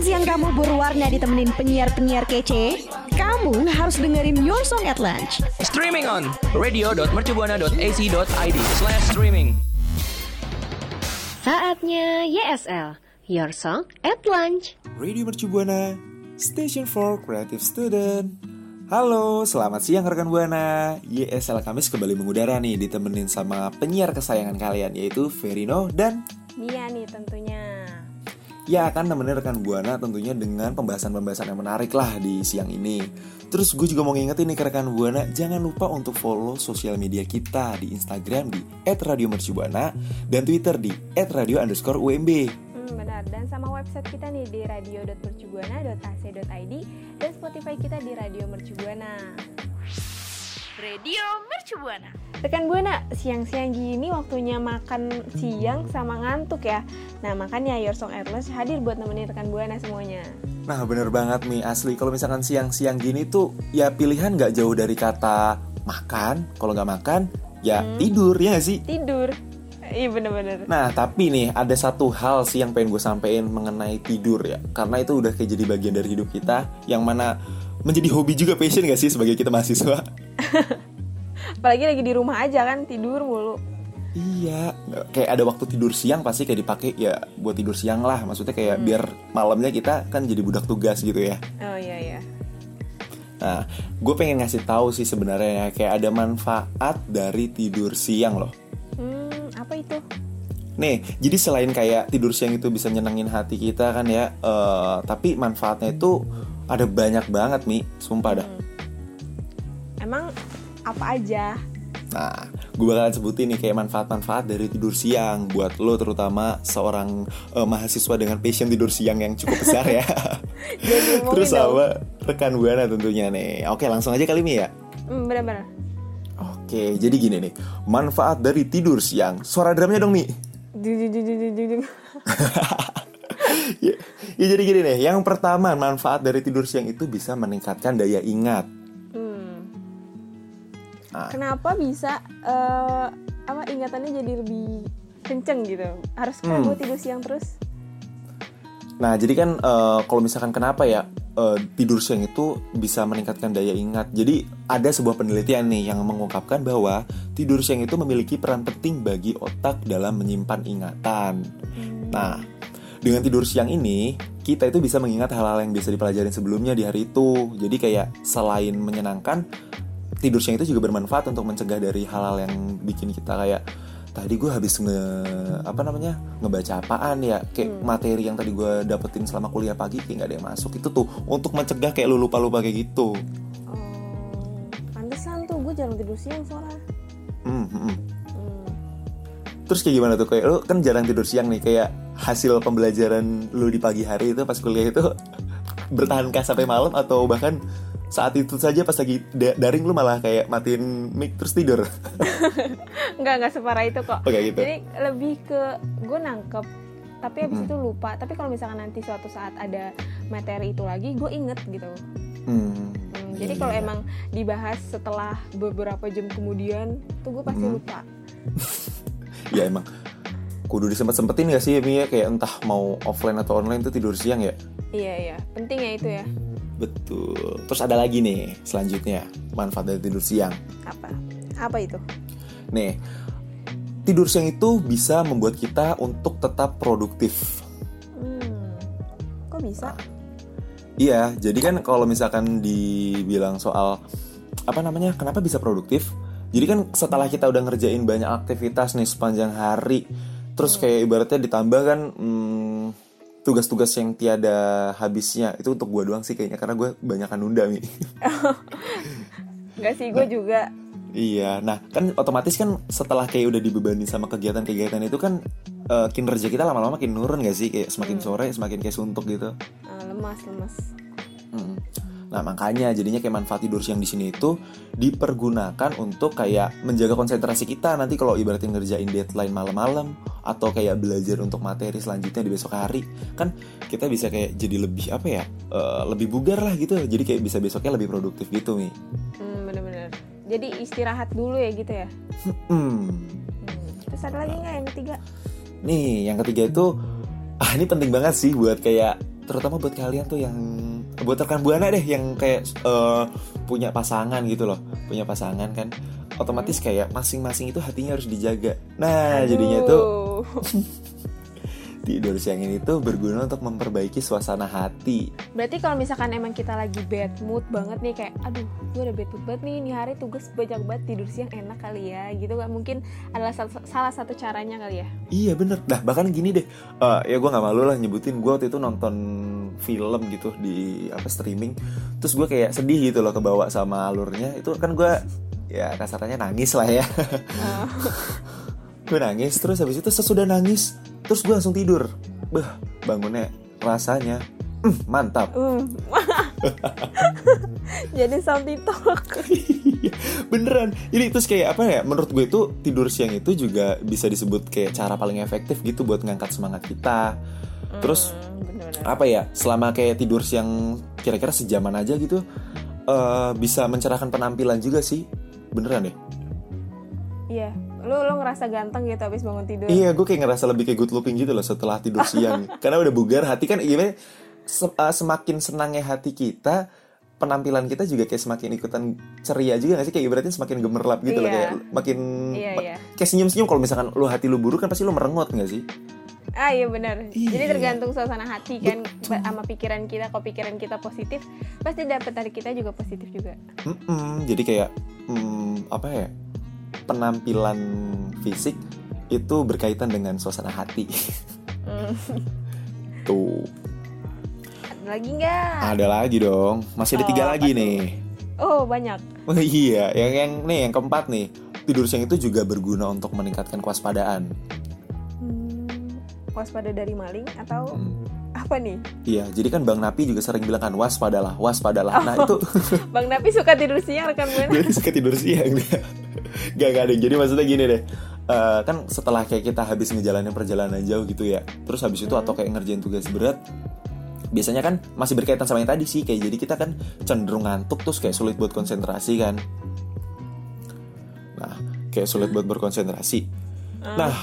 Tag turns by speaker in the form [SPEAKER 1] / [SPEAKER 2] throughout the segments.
[SPEAKER 1] makan siang kamu berwarna ditemenin penyiar-penyiar kece? Kamu harus dengerin Your Song at Lunch.
[SPEAKER 2] Streaming on radio.mercubuana.ac.id slash streaming.
[SPEAKER 3] Saatnya YSL, Your Song at Lunch.
[SPEAKER 4] Radio Mercu Buana, Station for Creative Student. Halo, selamat siang rekan Buana. YSL Kamis kembali mengudara nih ditemenin sama penyiar kesayangan kalian yaitu Verino dan
[SPEAKER 5] Mia nih tentunya.
[SPEAKER 4] Ya akan nemenin rekan Buana tentunya dengan pembahasan-pembahasan yang menarik lah di siang ini. Terus gue juga mau ngingetin nih ke rekan Buana, jangan lupa untuk follow sosial media kita di Instagram di @radiomercubuana dan Twitter di @radio_umb.
[SPEAKER 5] Hmm, benar. Dan sama website kita nih di radio.mercubuana.ac.id dan Spotify kita di Radio Mercubuana.
[SPEAKER 6] Radio Mercubuana.
[SPEAKER 5] Rekan Buana, siang-siang gini waktunya makan siang sama ngantuk ya. Nah, makanya Your Song Airless hadir buat nemenin rekan Buana semuanya.
[SPEAKER 4] Nah bener banget nih asli kalau misalkan siang-siang gini tuh ya pilihan nggak jauh dari kata makan kalau nggak makan ya tidur ya nggak sih
[SPEAKER 5] Tidur. Iya bener-bener.
[SPEAKER 4] Nah tapi nih ada satu hal sih yang pengen gue sampein mengenai tidur ya Karena itu udah kayak jadi bagian dari hidup kita Yang mana menjadi hobi juga passion gak sih sebagai kita mahasiswa
[SPEAKER 5] Apalagi lagi di rumah aja kan tidur mulu.
[SPEAKER 4] Iya kayak ada waktu tidur siang pasti kayak dipakai ya buat tidur siang lah Maksudnya kayak biar malamnya kita kan jadi budak tugas gitu ya
[SPEAKER 5] Oh iya iya.
[SPEAKER 4] Nah, gue pengen ngasih tahu sih sebenarnya ya, kayak ada manfaat dari tidur siang loh.
[SPEAKER 5] Hmm, apa itu?
[SPEAKER 4] Nih, jadi selain kayak tidur siang itu bisa nyenengin hati kita kan ya, eh, tapi manfaatnya itu ada banyak banget mi, sumpah dah.
[SPEAKER 5] Emang apa aja?
[SPEAKER 4] Nah, gue bakalan sebutin nih kayak manfaat-manfaat dari tidur siang buat lo terutama seorang eh, mahasiswa dengan passion tidur siang yang cukup besar ya. Terus sama rekan buana tentunya nih. Oke, langsung aja kali mi ya.
[SPEAKER 5] Hmm, bener-bener.
[SPEAKER 4] Oke, jadi gini nih, manfaat dari tidur siang. Suara drumnya dong mi. ya, ya jadi gini nih, yang pertama manfaat dari tidur siang itu bisa meningkatkan daya ingat.
[SPEAKER 5] Hmm.
[SPEAKER 4] Nah.
[SPEAKER 5] Kenapa bisa eh, apa ingatannya jadi lebih kenceng gitu? Harus kan
[SPEAKER 4] Hmm.
[SPEAKER 5] gue tidur siang terus?
[SPEAKER 4] Nah, jadi kan eh, kalau misalkan kenapa ya eh, tidur siang itu bisa meningkatkan daya ingat. Jadi ada sebuah penelitian nih yang mengungkapkan bahwa tidur siang itu memiliki peran penting bagi otak dalam menyimpan ingatan. Nah, dengan tidur siang ini kita itu bisa mengingat hal-hal yang bisa dipelajarin sebelumnya di hari itu. Jadi kayak selain menyenangkan, tidur siang itu juga bermanfaat untuk mencegah dari hal-hal yang bikin kita kayak tadi gue habis nge apa namanya ngebaca apaan ya kayak materi yang tadi gue dapetin selama kuliah pagi kayak nggak ada yang masuk itu tuh untuk mencegah kayak lu lupa lupa kayak gitu
[SPEAKER 5] Oh, pantesan tuh gue jarang tidur siang soalnya.
[SPEAKER 4] Hmm, hmm, hmm.
[SPEAKER 5] Hmm.
[SPEAKER 4] Terus kayak gimana tuh kayak lu kan jarang tidur siang nih kayak hasil pembelajaran lu di pagi hari itu pas kuliah itu bertahankah sampai malam atau bahkan saat itu saja pas lagi da- daring lu malah kayak matiin mic terus tidur
[SPEAKER 5] Enggak enggak separah itu kok.
[SPEAKER 4] Oh, kayak gitu?
[SPEAKER 5] Jadi lebih ke gue nangkep tapi habis
[SPEAKER 4] Hmm.
[SPEAKER 5] itu lupa. Tapi kalau misalkan nanti suatu saat ada materi itu lagi, gue inget gitu.
[SPEAKER 4] Hmm,
[SPEAKER 5] Hmm,
[SPEAKER 4] iya,
[SPEAKER 5] jadi kalau
[SPEAKER 4] iya.
[SPEAKER 5] emang dibahas setelah beberapa jam kemudian, tuh gue pasti
[SPEAKER 4] Hmm.
[SPEAKER 5] lupa.
[SPEAKER 4] ya emang. Kudu disempet sempetin gak sih Mi ya kayak entah mau offline atau online tuh tidur siang ya?
[SPEAKER 5] Iya iya, penting ya itu ya.
[SPEAKER 4] betul. Terus ada lagi nih selanjutnya. Manfaat dari tidur siang.
[SPEAKER 5] Apa? Apa itu?
[SPEAKER 4] nih. Tidur siang itu bisa membuat kita untuk tetap produktif.
[SPEAKER 5] Hmm, kok bisa?
[SPEAKER 4] iya jadi kan kalau misalkan dibilang soal apa namanya kenapa bisa produktif jadi kan setelah kita udah ngerjain banyak aktivitas nih sepanjang hari terus kayak ibaratnya ditambah kan hmm, tugas-tugas yang tiada habisnya itu untuk gue doang sih kayaknya karena gue banyak nunda nih
[SPEAKER 5] Enggak sih, gue juga.
[SPEAKER 4] Iya, nah kan otomatis kan setelah kayak udah dibebani sama kegiatan-kegiatan itu kan eh, kinerja kita lama-lama makin nurun gak sih? Kayak semakin sore semakin kayak suntuk gitu.
[SPEAKER 5] eh, lemas lemas.
[SPEAKER 4] Mm. Nah makanya jadinya kayak manfaat tidur siang di sini itu dipergunakan untuk kayak menjaga konsentrasi kita nanti kalau ibaratnya ngerjain deadline malam-malam atau kayak belajar untuk materi selanjutnya di besok hari kan kita bisa kayak jadi lebih apa ya eh, lebih bugar lah gitu jadi kayak bisa besoknya lebih produktif gitu nih.
[SPEAKER 5] Hmm, bener-bener. Jadi istirahat dulu ya gitu ya.
[SPEAKER 4] Hmm.
[SPEAKER 5] Hmm. Terus ada lagi nggak yang ketiga?
[SPEAKER 4] Nih, yang ketiga itu ah ini penting banget sih buat kayak terutama buat kalian tuh yang buat rekan buana deh yang kayak eh, punya pasangan gitu loh. Punya pasangan kan otomatis kayak masing-masing itu hatinya harus dijaga. Nah jadinya tuh Tidur siang ini tuh berguna untuk memperbaiki suasana hati.
[SPEAKER 5] Berarti kalau misalkan emang kita lagi bad mood banget nih kayak aduh gue udah bad mood banget nih ini hari tugas banyak banget tidur siang enak kali ya gitu kan mungkin adalah sal- salah satu caranya kali ya.
[SPEAKER 4] Iya bener, nah bahkan gini deh, eh, ya gue nggak malu lah nyebutin gue waktu itu nonton film gitu di apa streaming, terus gue kayak sedih gitu loh kebawa sama alurnya, itu kan gue ya kasarnya nangis lah ya, gue nangis terus habis itu sesudah nangis, terus gue langsung tidur, bah bangunnya rasanya mm, mantap,
[SPEAKER 5] Hmm. Jadi sound TikTok.
[SPEAKER 4] Iya, beneran. Jadi terus kayak apa ya? Menurut gue itu tidur siang itu juga bisa disebut kayak cara paling efektif gitu buat ngangkat semangat kita. Terus
[SPEAKER 5] Hmm, bener-bener.
[SPEAKER 4] apa ya? Selama kayak tidur siang kira-kira sejaman aja gitu, eh bisa mencerahkan penampilan juga sih. Beneran deh.
[SPEAKER 5] Iya. Lu lu ngerasa ganteng gitu habis bangun tidur.
[SPEAKER 4] Iya, gue kayak ngerasa lebih kayak good looking gitu loh setelah tidur siang. Karena udah bugar, hati kan gimana? se- eh, semakin senangnya hati kita, penampilan kita juga kayak semakin ikutan ceria juga gak sih? Kayak ibaratnya semakin gemerlap gitu loh
[SPEAKER 5] Iya.
[SPEAKER 4] kayak makin
[SPEAKER 5] Iya, iya.
[SPEAKER 4] kayak senyum-senyum kalau misalkan lu hati lu buruk kan pasti lu merengut gak sih?
[SPEAKER 5] Ah iya benar. Jadi
[SPEAKER 4] Iya.
[SPEAKER 5] tergantung suasana hati kan ba- sama pikiran kita. Kalau pikiran kita positif, pasti dapet dari kita juga positif juga.
[SPEAKER 4] Mm-mm, jadi kayak mm, apa ya? Penampilan fisik itu berkaitan dengan suasana hati.
[SPEAKER 5] Hmm.
[SPEAKER 4] Tuh,
[SPEAKER 5] Ada lagi nggak?
[SPEAKER 4] ada lagi dong. Masih ada
[SPEAKER 5] Oh,
[SPEAKER 4] tiga lagi nih.
[SPEAKER 5] Oh banyak.
[SPEAKER 4] Oh iya, yang yang nih yang keempat nih. Tidur siang itu juga berguna untuk meningkatkan kewaspadaan.
[SPEAKER 5] Hmm, waspada dari maling atau
[SPEAKER 4] Hmm.
[SPEAKER 5] apa nih?
[SPEAKER 4] Iya, jadi kan Bang Napi juga sering bilang kan waspadalah, waspadalah. Nah itu
[SPEAKER 5] Bang Napi suka tidur siang rekan buana.
[SPEAKER 4] berarti suka tidur siang dia. Gak gak ada. Jadi maksudnya gini deh. Eh, kan setelah kayak kita habis ngejalanin perjalanan jauh gitu ya, terus habis itu atau kayak ngerjain tugas berat, biasanya kan masih berkaitan sama yang tadi sih kayak jadi kita kan cenderung ngantuk terus kayak sulit buat konsentrasi kan. Nah, kayak sulit buat berkonsentrasi. Nah,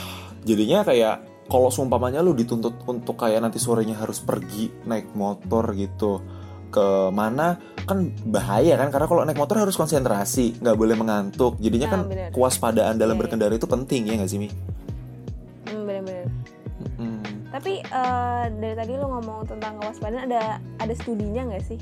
[SPEAKER 4] jadinya kayak kalau seumpamanya lu dituntut untuk kayak nanti sorenya harus pergi naik motor gitu ke mana kan bahaya kan karena kalau naik motor harus konsentrasi nggak boleh mengantuk jadinya
[SPEAKER 5] Ah,
[SPEAKER 4] kan
[SPEAKER 5] bener.
[SPEAKER 4] kewaspadaan dalam
[SPEAKER 5] Iya, iya.
[SPEAKER 4] berkendara itu penting ya nggak sih mi?
[SPEAKER 5] Hmm, bener-bener.
[SPEAKER 4] Mm.
[SPEAKER 5] Tapi eh, dari tadi lo ngomong tentang kewaspadaan ada ada studinya nggak sih?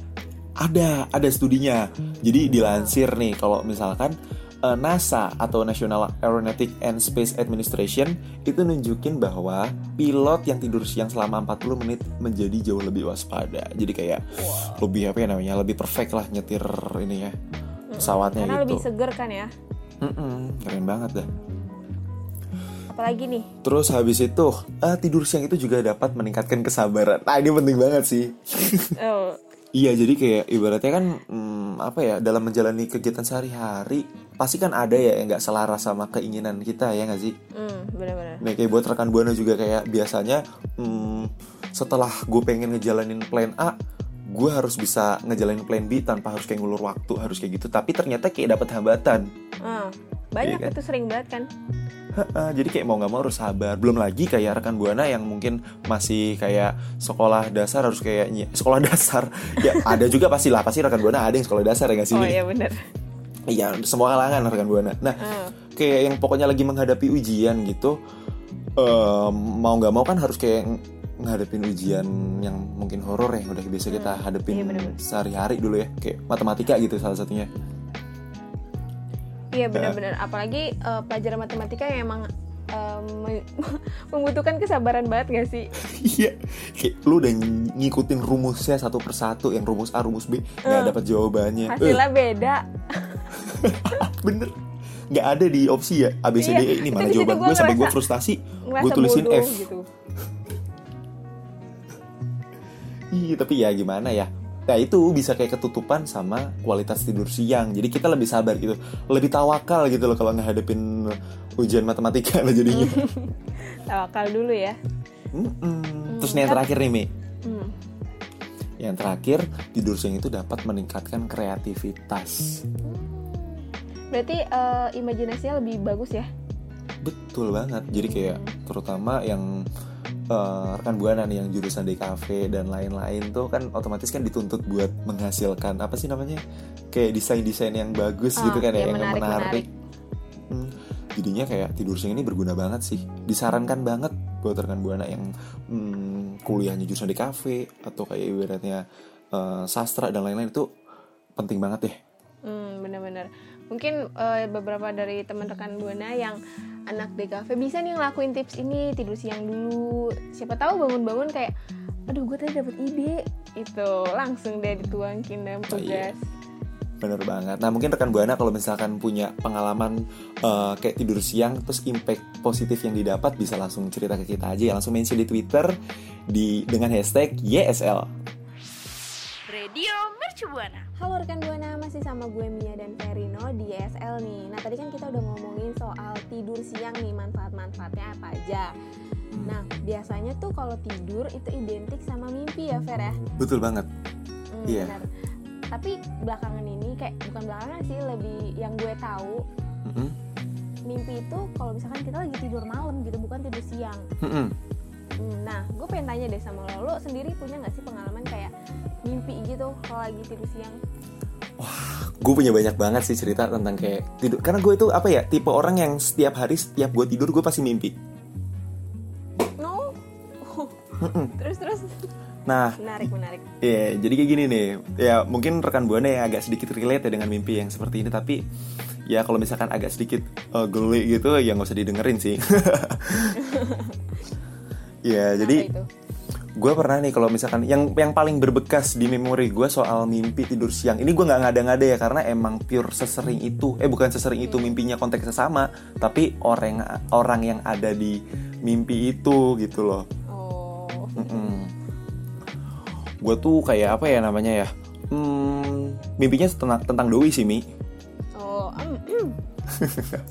[SPEAKER 4] Ada, ada studinya. Jadi dilansir nih kalau misalkan eh, NASA atau National Aeronautic and Space Administration itu nunjukin bahwa pilot yang tidur siang selama 40 menit menjadi jauh lebih waspada. Jadi kayak lebih apa ya namanya? Lebih perfect lah nyetir ini ya pesawatnya
[SPEAKER 5] Karena
[SPEAKER 4] gitu.
[SPEAKER 5] lebih seger kan ya.
[SPEAKER 4] Mm-mm, keren banget dah.
[SPEAKER 5] Apalagi nih?
[SPEAKER 4] Terus habis itu eh, tidur siang itu juga dapat meningkatkan kesabaran. Nah ini penting banget sih.
[SPEAKER 5] Oh,
[SPEAKER 4] Iya, jadi kayak ibaratnya kan hmm, apa ya dalam menjalani kegiatan sehari-hari pasti kan ada ya yang nggak selaras sama keinginan kita ya nggak sih?
[SPEAKER 5] hmm, bener-bener.
[SPEAKER 4] Nah kayak buat rekan buana juga kayak biasanya hmm, setelah gue pengen ngejalanin plan A, gue harus bisa ngejalanin plan B tanpa harus kayak ngulur waktu harus kayak gitu. Tapi ternyata kayak dapet hambatan.
[SPEAKER 5] Ah, banyak
[SPEAKER 4] Iya kan?
[SPEAKER 5] itu sering banget kan?
[SPEAKER 4] Jadi kayak mau nggak mau harus sabar. Belum lagi kayak rekan buana yang mungkin masih kayak sekolah dasar harus kayak sekolah dasar. Ya ada juga pasti lah pasti rekan buana ada yang sekolah dasar ya nggak sih?
[SPEAKER 5] Oh iya bener.
[SPEAKER 4] Iya, semua kalangan rekan buana. Nah,
[SPEAKER 5] Ah,
[SPEAKER 4] kayak yang pokoknya lagi menghadapi ujian gitu, em, mau nggak mau kan harus kayak ng- ngadepin ujian yang mungkin horor ya, udah biasa kita hadepin
[SPEAKER 5] iya bener-bener.
[SPEAKER 4] sehari-hari dulu ya, kayak matematika gitu salah satunya.
[SPEAKER 5] iya bener-bener. Apalagi eh, pelajaran matematika yang emang me- membutuhkan kesabaran banget gak sih?
[SPEAKER 4] Iya, kayak lu udah ngikutin rumusnya satu persatu, yang rumus A, rumus B, dapat jawabannya. Eh,
[SPEAKER 5] Hasilnya beda.
[SPEAKER 4] bener, nggak ada di opsi ya A B C D
[SPEAKER 5] Iya,
[SPEAKER 4] E ini
[SPEAKER 5] itu
[SPEAKER 4] mana jawaban gue sampai gue frustasi, gue tulisin
[SPEAKER 5] bodoh
[SPEAKER 4] F.
[SPEAKER 5] gitu.
[SPEAKER 4] Iya, tapi ya gimana ya? Nah itu bisa kayak ketutupan sama kualitas tidur siang. Jadi kita lebih sabar gitu, lebih tawakal gitu loh kalau ngehadapin ujian matematika lah jadinya.
[SPEAKER 5] Tawakal dulu ya.
[SPEAKER 4] Mm-mm. Terus nih yang terakhir nih Mi,
[SPEAKER 5] Hmm.
[SPEAKER 4] yang terakhir tidur siang itu dapat meningkatkan kreativitas.
[SPEAKER 5] Berarti eh, imajinasinya lebih bagus ya?
[SPEAKER 4] Betul banget. Jadi kayak terutama yang eh, rekan buana nih yang jurusan DKV dan lain-lain tuh kan otomatis kan dituntut buat menghasilkan apa sih namanya kayak desain-desain yang bagus
[SPEAKER 5] Ah,
[SPEAKER 4] gitu kan ya
[SPEAKER 5] yang
[SPEAKER 4] yang
[SPEAKER 5] menarik,
[SPEAKER 4] menarik. Hmm, jadinya kayak tidur siang ini berguna banget sih. Disarankan banget buat rekan buana yang hmm, kuliahnya jurusan DKV atau kayak ibaratnya eh, sastra dan lain-lain itu penting banget deh.
[SPEAKER 5] Hmm, bener-bener. Mungkin eh, beberapa dari teman rekan Buana yang anak DKV bisa nih ngelakuin tips ini tidur siang dulu. Siapa tahu bangun-bangun kayak, aduh gue tadi dapet ide, itu langsung deh dituangkin dalam
[SPEAKER 4] Oh, iya.
[SPEAKER 5] tugas.
[SPEAKER 4] Bener banget. Nah mungkin rekan buana kalau misalkan punya pengalaman eh, kayak tidur siang terus impact positif yang didapat bisa langsung cerita ke kita aja ya langsung mention di Twitter di dengan hashtag YSL.
[SPEAKER 6] Radio Mercu Buana.
[SPEAKER 5] Halo rekan Buana, masih sama gue Mia dan Verino di ESL nih. Nah tadi kan kita udah ngomongin soal tidur siang nih, manfaat-manfaatnya apa aja. Nah biasanya tuh kalau tidur itu identik sama mimpi ya Ver ya?
[SPEAKER 4] Betul banget.
[SPEAKER 5] Hmm,
[SPEAKER 4] Iya.
[SPEAKER 5] benar. Tapi belakangan ini kayak bukan belakangan sih, lebih yang gue tahu
[SPEAKER 4] Mm-mm.
[SPEAKER 5] mimpi itu kalau misalkan kita lagi tidur malam gitu, bukan tidur siang.
[SPEAKER 4] Mm-mm.
[SPEAKER 5] Hmm, Nah, gue pengen tanya deh sama lo, lo sendiri punya nggak sih pengalaman kayak mimpi gitu kalau lagi tidur siang?
[SPEAKER 4] Gue punya banyak banget sih cerita tentang kayak tidur. Karena gue itu apa ya tipe orang yang setiap hari setiap gue tidur gue pasti mimpi.
[SPEAKER 5] No? terus terus
[SPEAKER 4] Nah,
[SPEAKER 5] menarik menarik.
[SPEAKER 4] ya jadi kayak gini nih. Ya mungkin rekan buana ya agak sedikit relate ya dengan mimpi yang seperti ini. Tapi ya kalau misalkan agak sedikit eh, geli gitu ya nggak usah didengerin sih. ya jadi
[SPEAKER 5] Apa itu?
[SPEAKER 4] Gue pernah nih kalau misalkan yang yang paling berbekas di memori gue soal mimpi tidur siang. Ini gue nggak ngada-ngada ya karena emang pure sesering itu eh bukan sesering itu mimpinya konteksnya sama tapi orang orang yang ada di mimpi itu gitu loh.
[SPEAKER 5] Oh,
[SPEAKER 4] gue tuh kayak apa ya namanya ya? Hmm, mimpinya tentang tentang doi sih mi.
[SPEAKER 5] Oh, em, em.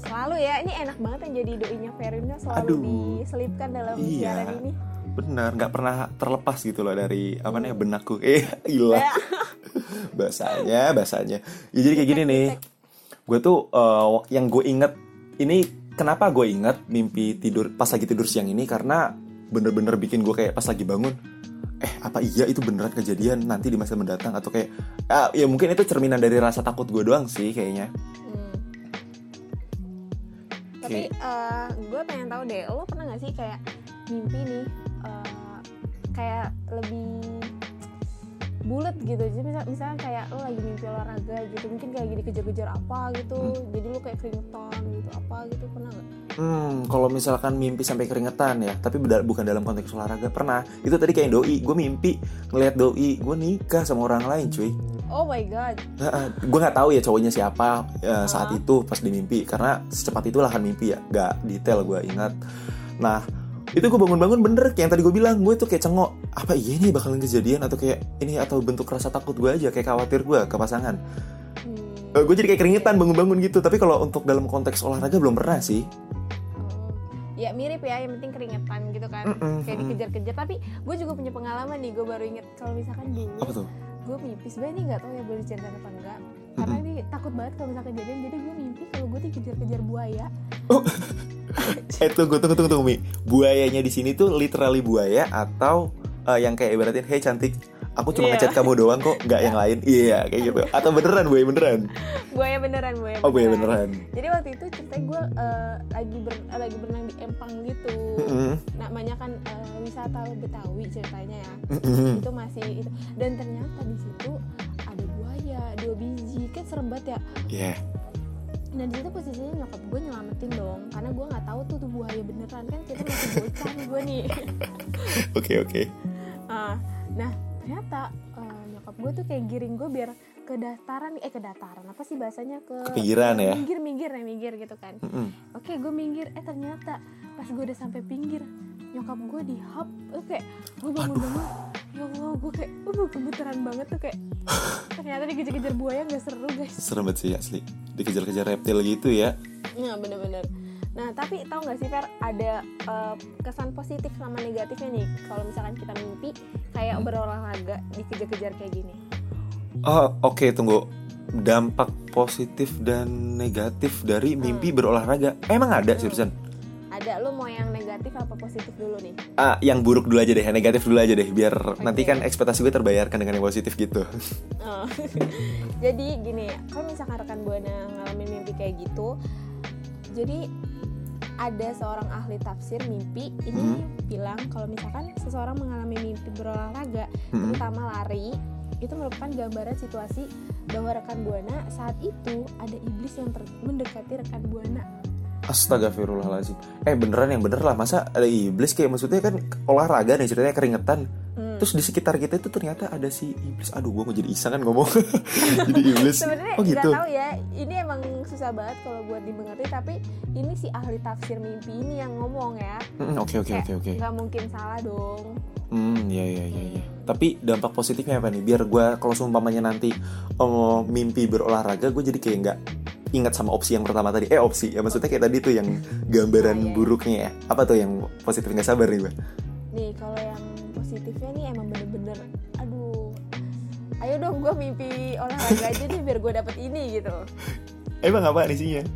[SPEAKER 5] Selalu ya. Ini enak banget yang jadi doinya Verino selalu
[SPEAKER 4] Aduh.
[SPEAKER 5] diselipkan dalam
[SPEAKER 4] Iya.
[SPEAKER 5] siaran ini.
[SPEAKER 4] benar nggak pernah terlepas gitu loh dari apa namanya benakku eh gila bahasanya bahasanya ya jadi kayak gini nih gue tuh eh, yang gue inget ini kenapa gue inget mimpi tidur pas lagi tidur siang ini karena bener-bener bikin gue kayak pas lagi bangun eh apa iya itu beneran kejadian nanti di masa mendatang atau kayak ah, ya mungkin itu cerminan dari rasa takut gue doang sih kayaknya
[SPEAKER 5] Hmm. Tapi
[SPEAKER 4] Oke.
[SPEAKER 5] eh, gue pengen tahu deh, lo pernah gak sih kayak mimpi nih eh, kayak bulat gitu jadi misal misalnya kayak lo lagi mimpi olahraga gitu mungkin kayak lagi dikejar-kejar apa gitu jadi lo kayak keringetan gitu apa gitu pernah nggak
[SPEAKER 4] Hmm, kalau misalkan mimpi sampai keringetan ya, tapi beda- bukan dalam konteks olahraga pernah. Itu tadi kayak doi, gue mimpi ngelihat doi, gue nikah sama orang lain, cuy.
[SPEAKER 5] oh my god
[SPEAKER 4] gue nggak tahu ya cowoknya siapa eh, saat itu pas di mimpi, karena secepat itulah kan mimpi ya, nggak detail gue ingat. Nah, itu gue bangun-bangun bener kayak yang tadi gue bilang, gue tuh kayak cengok, apa iya nih bakalan kejadian atau kayak ini atau bentuk rasa takut gue aja, kayak khawatir gue ke pasangan.
[SPEAKER 5] hmm.
[SPEAKER 4] gue jadi kayak keringetan bangun-bangun gitu, tapi kalau untuk dalam konteks olahraga belum pernah sih.
[SPEAKER 5] Oh. ya mirip ya yang penting keringetan gitu kan
[SPEAKER 4] Mm-mm,
[SPEAKER 5] kayak
[SPEAKER 4] mm-mm.
[SPEAKER 5] dikejar-kejar tapi gue juga punya pengalaman nih gue baru inget kalau misalkan dulu
[SPEAKER 4] Apa tuh?
[SPEAKER 5] gue mimpi sebenarnya nggak tahu ya boleh diceritain apa enggak karena ini takut banget kalau misalkan kejadian jadi gue mimpi kalau gue dikejar-kejar buaya
[SPEAKER 4] Eh tunggu tunggu tunggu tunggu Mi. Buayanya di sini tuh literally buaya atau eh, yang kayak ibaratin hey cantik aku cuma
[SPEAKER 5] Iya.
[SPEAKER 4] ngechat kamu doang kok nggak yang lain iya kayak gitu atau beneran buaya beneran
[SPEAKER 5] buaya beneran buaya
[SPEAKER 4] oh buaya beneran
[SPEAKER 5] jadi waktu itu ceritanya gue eh, lagi ber, lagi berenang di empang gitu
[SPEAKER 4] Mm-mm.
[SPEAKER 5] namanya kan eh, wisata betawi ceritanya ya
[SPEAKER 4] Mm-mm.
[SPEAKER 5] itu masih itu dan ternyata di situ ada buaya dua biji kan serem banget ya
[SPEAKER 4] Iya.
[SPEAKER 5] Dan di situ posisinya nyokap gue nyelamatin dong karena gue nggak tahu tuh tuh buaya beneran. Kan kita masih bocah nih gue nih.
[SPEAKER 4] Oke oke.
[SPEAKER 5] Ah, nah ternyata eh, nyokap gue tuh kayak giring gue biar ke dataran eh ke dataran apa sih bahasanya? Ke
[SPEAKER 4] Pinggiran ya?
[SPEAKER 5] minggir minggir ya minggir gitu kan.
[SPEAKER 4] Mm-mm.
[SPEAKER 5] oke gue minggir. Eh ternyata pas gue udah sampai pinggir nyokap gue di hub eh, kayak gue bangun bangun ya allah gue kayak uh gemeteran banget tuh kayak. Ternyata dikejar-kejar buaya nggak seru guys.
[SPEAKER 4] Serem banget sih asli dikejar-kejar reptil gitu ya.
[SPEAKER 5] Nah bener-bener. Nah tapi tahu nggak sih Fer ada eh, kesan positif sama negatifnya nih kalau misalkan kita mimpi kayak berolahraga dikejar-kejar kayak gini.
[SPEAKER 4] oh oke tunggu. Dampak positif dan negatif dari mimpi berolahraga. Emang ada seriusan?
[SPEAKER 5] Ada ada lu mau yang negatif apa positif dulu nih
[SPEAKER 4] Ah, yang buruk dulu aja deh, yang negatif dulu aja deh, biar nanti
[SPEAKER 5] Oke.
[SPEAKER 4] kan ekspektasi gue terbayarkan dengan yang positif gitu.
[SPEAKER 5] Oh. jadi gini kalau misalkan rekan buana ngalamin mimpi kayak gitu jadi ada seorang ahli tafsir mimpi ini bilang kalau misalkan seseorang mengalami mimpi berolahraga
[SPEAKER 4] Mm-mm.
[SPEAKER 5] terutama lari itu merupakan gambaran situasi bahwa rekan buana saat itu ada iblis yang mendekati rekan buana
[SPEAKER 4] Astagfirullahaladzim. Eh beneran yang bener lah, masa ada iblis kayak maksudnya kan olahraga nih ceritanya keringetan.
[SPEAKER 5] Hmm.
[SPEAKER 4] Terus di sekitar kita itu ternyata ada si iblis. Aduh, gue mau jadi iseng kan ngomong. jadi iblis.
[SPEAKER 5] sebenarnya
[SPEAKER 4] Oh gitu.
[SPEAKER 5] tahu ya ini emang susah banget kalau buat dimengerti tapi ini si ahli tafsir mimpi ini yang ngomong ya
[SPEAKER 4] Mm, Oke oke oke oke.
[SPEAKER 5] nggak mungkin salah dong
[SPEAKER 4] Hmm, ya ya ya ya. Tapi dampak positifnya apa nih? Biar gue kalau seumpamanya nanti oh, mimpi berolahraga, gue jadi kayak nggak ingat sama opsi yang pertama tadi. Eh opsi ya maksudnya kayak tadi tuh yang gambaran
[SPEAKER 5] Ah, iya.
[SPEAKER 4] buruknya ya. Apa tuh yang positif nggak sabar nih gue?
[SPEAKER 5] nih kalau yang positifnya nih emang bener-bener aduh ayo dong gue mimpi olahraga aja deh biar gue dapet ini gitu
[SPEAKER 4] Emang apa isinya?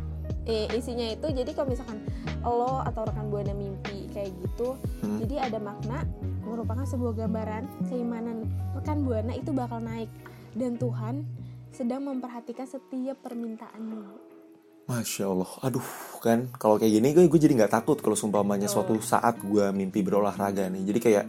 [SPEAKER 5] eh, isinya itu jadi kalau misalkan lo atau rekan buana mimpi kayak gitu
[SPEAKER 4] Hmm.
[SPEAKER 5] jadi ada makna merupakan sebuah gambaran keimanan rekan buana itu bakal naik dan Tuhan sedang memperhatikan setiap permintaanmu
[SPEAKER 4] Masya Allah, aduh kan kalau kayak gini gue gue jadi nggak takut kalau seumpamanya suatu saat gue mimpi berolahraga nih. Jadi kayak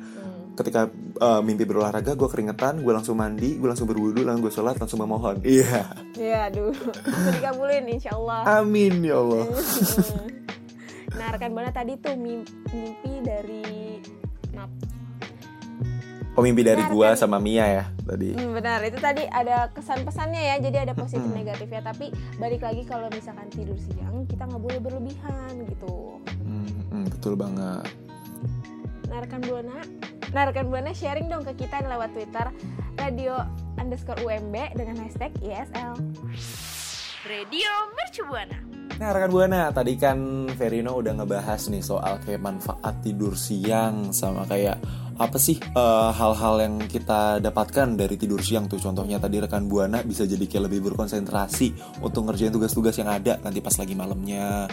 [SPEAKER 4] ketika uh, mimpi berolahraga gue keringetan, gue langsung mandi, gue langsung berwudu, langsung gue sholat, langsung memohon. Iya,
[SPEAKER 5] ya aduh. Bisa dikabulin insya Allah
[SPEAKER 4] amin ya Allah.
[SPEAKER 5] nah rekan buana tadi tuh mimpi, mimpi dari maaf
[SPEAKER 4] Oh mimpi dari
[SPEAKER 5] Benar,
[SPEAKER 4] gue
[SPEAKER 5] kan?
[SPEAKER 4] sama Mia ya tadi.
[SPEAKER 5] Hmm, benar itu tadi ada kesan pesannya ya jadi ada positif
[SPEAKER 4] Mm-mm.
[SPEAKER 5] negatifnya tapi balik lagi kalau misalkan tidur siang kita nggak boleh berlebihan gitu
[SPEAKER 4] Hmm, hmm, betul banget.
[SPEAKER 5] nah rekan buana nah rekan buana sharing dong ke kita lewat twitter radio underscore umb dengan hashtag ISL
[SPEAKER 6] Radio Mercu Buana.
[SPEAKER 4] Nah rekan buana tadi kan Verino udah ngebahas nih soal kayak manfaat tidur siang sama kayak apa sih eh, hal-hal yang kita dapatkan dari tidur siang tuh? Contohnya tadi rekan buana bisa jadi kayak lebih berkonsentrasi untuk ngerjain tugas-tugas yang ada nanti pas lagi malamnya.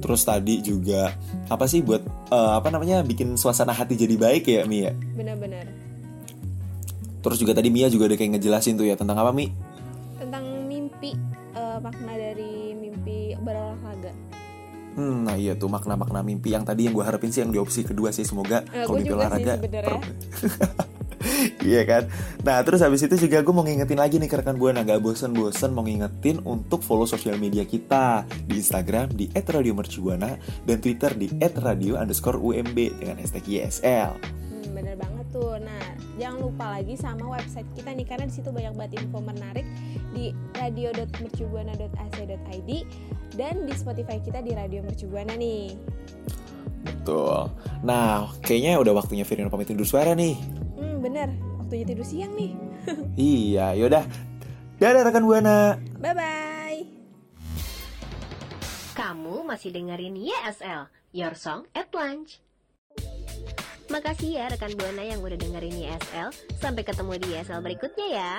[SPEAKER 4] Terus tadi juga apa sih buat eh, apa namanya bikin suasana hati jadi baik ya Mia
[SPEAKER 5] benar-benar.
[SPEAKER 4] Terus juga tadi Mia juga udah kayak ngejelasin tuh ya tentang apa Mi Hmm, nah iya tuh makna-makna mimpi yang tadi yang gue harapin sih yang di opsi kedua sih. Semoga
[SPEAKER 5] Eh,
[SPEAKER 4] kalau mimpi
[SPEAKER 5] sih
[SPEAKER 4] olahraga per- Iya kan? Nah terus habis itu juga gue mau ngingetin lagi nih ke rekan Buana Gak bosen-bosen mau ngingetin untuk follow sosial media kita. Di Instagram di @radiomercubuana Dan Twitter di @radio underscore UMB dengan hashtag ISL
[SPEAKER 5] Hmm, bener banget tuh. Nah, jangan lupa lagi sama website kita nih karena di situ banyak banget info menarik di radio.mercubuana.ac.id dan di Spotify kita di Radio Mercubuana nih.
[SPEAKER 4] Betul Nah kayaknya udah waktunya Firino pamit tidur suara nih
[SPEAKER 5] Hmm, bener. Waktunya tidur siang nih.
[SPEAKER 4] Iya yaudah Dadah rekan Buana
[SPEAKER 5] Bye bye.
[SPEAKER 3] Kamu masih dengerin YSL, Your Song at Lunch. Makasih ya rekan Buana yang udah dengerin YSL. Sampai ketemu di YSL berikutnya ya.